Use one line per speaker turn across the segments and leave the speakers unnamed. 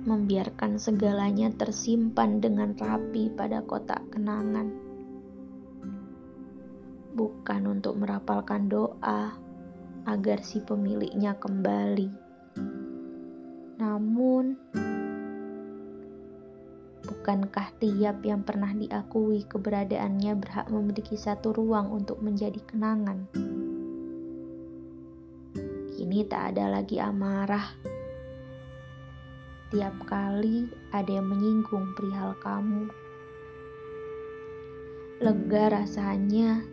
membiarkan segalanya tersimpan dengan rapi pada kotak kenangan. Bukan untuk merapalkan doa agar si pemiliknya kembali. Namun, bukankah tiap yang pernah diakui keberadaannya berhak memiliki satu ruang untuk menjadi kenangan? Kini tak ada lagi amarah setiap kali ada yang menyinggung perihal kamu. Lega rasanya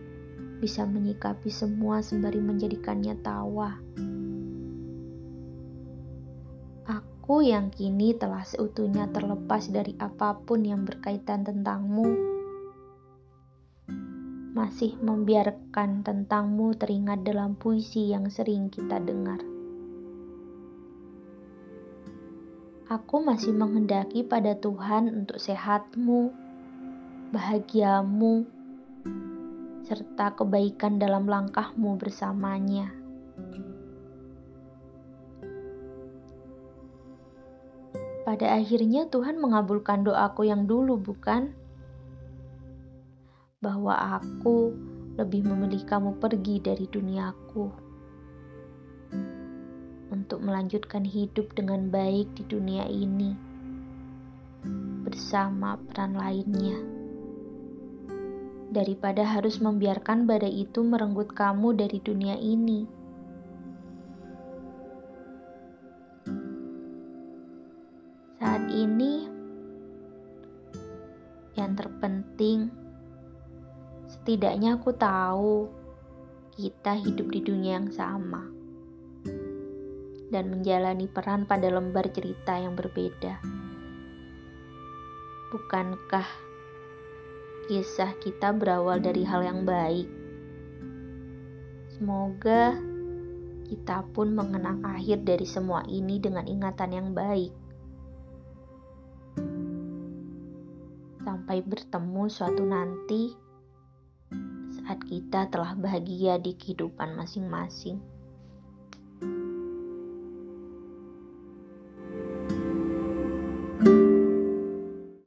bisa menyikapi semua sembari menjadikannya tawa. Aku yang kini telah seutuhnya terlepas dari apa pun yang berkaitan tentangmu, masih membiarkan tentangmu teringat dalam puisi yang sering kita dengar. Aku masih menghendaki pada Tuhan untuk sehatmu, bahagiamu, serta kebaikan dalam langkahmu bersamanya. Pada akhirnya Tuhan mengabulkan doaku yang dulu, bukan? Bahwa aku lebih memilih kamu pergi dari duniaku untuk melanjutkan hidup dengan baik di dunia ini bersama peran lainnya. Daripada harus membiarkan badai itu merenggut kamu dari dunia ini. Saat ini, yang terpenting, setidaknya aku tahu kita hidup di dunia yang sama dan menjalani peran pada lembar cerita yang berbeda. Bukankah kisah kita berawal dari hal yang baik? Semoga kita pun mengenang akhir dari semua ini dengan ingatan yang baik. Sampai bertemu suatu nanti saat kita telah bahagia di kehidupan masing-masing.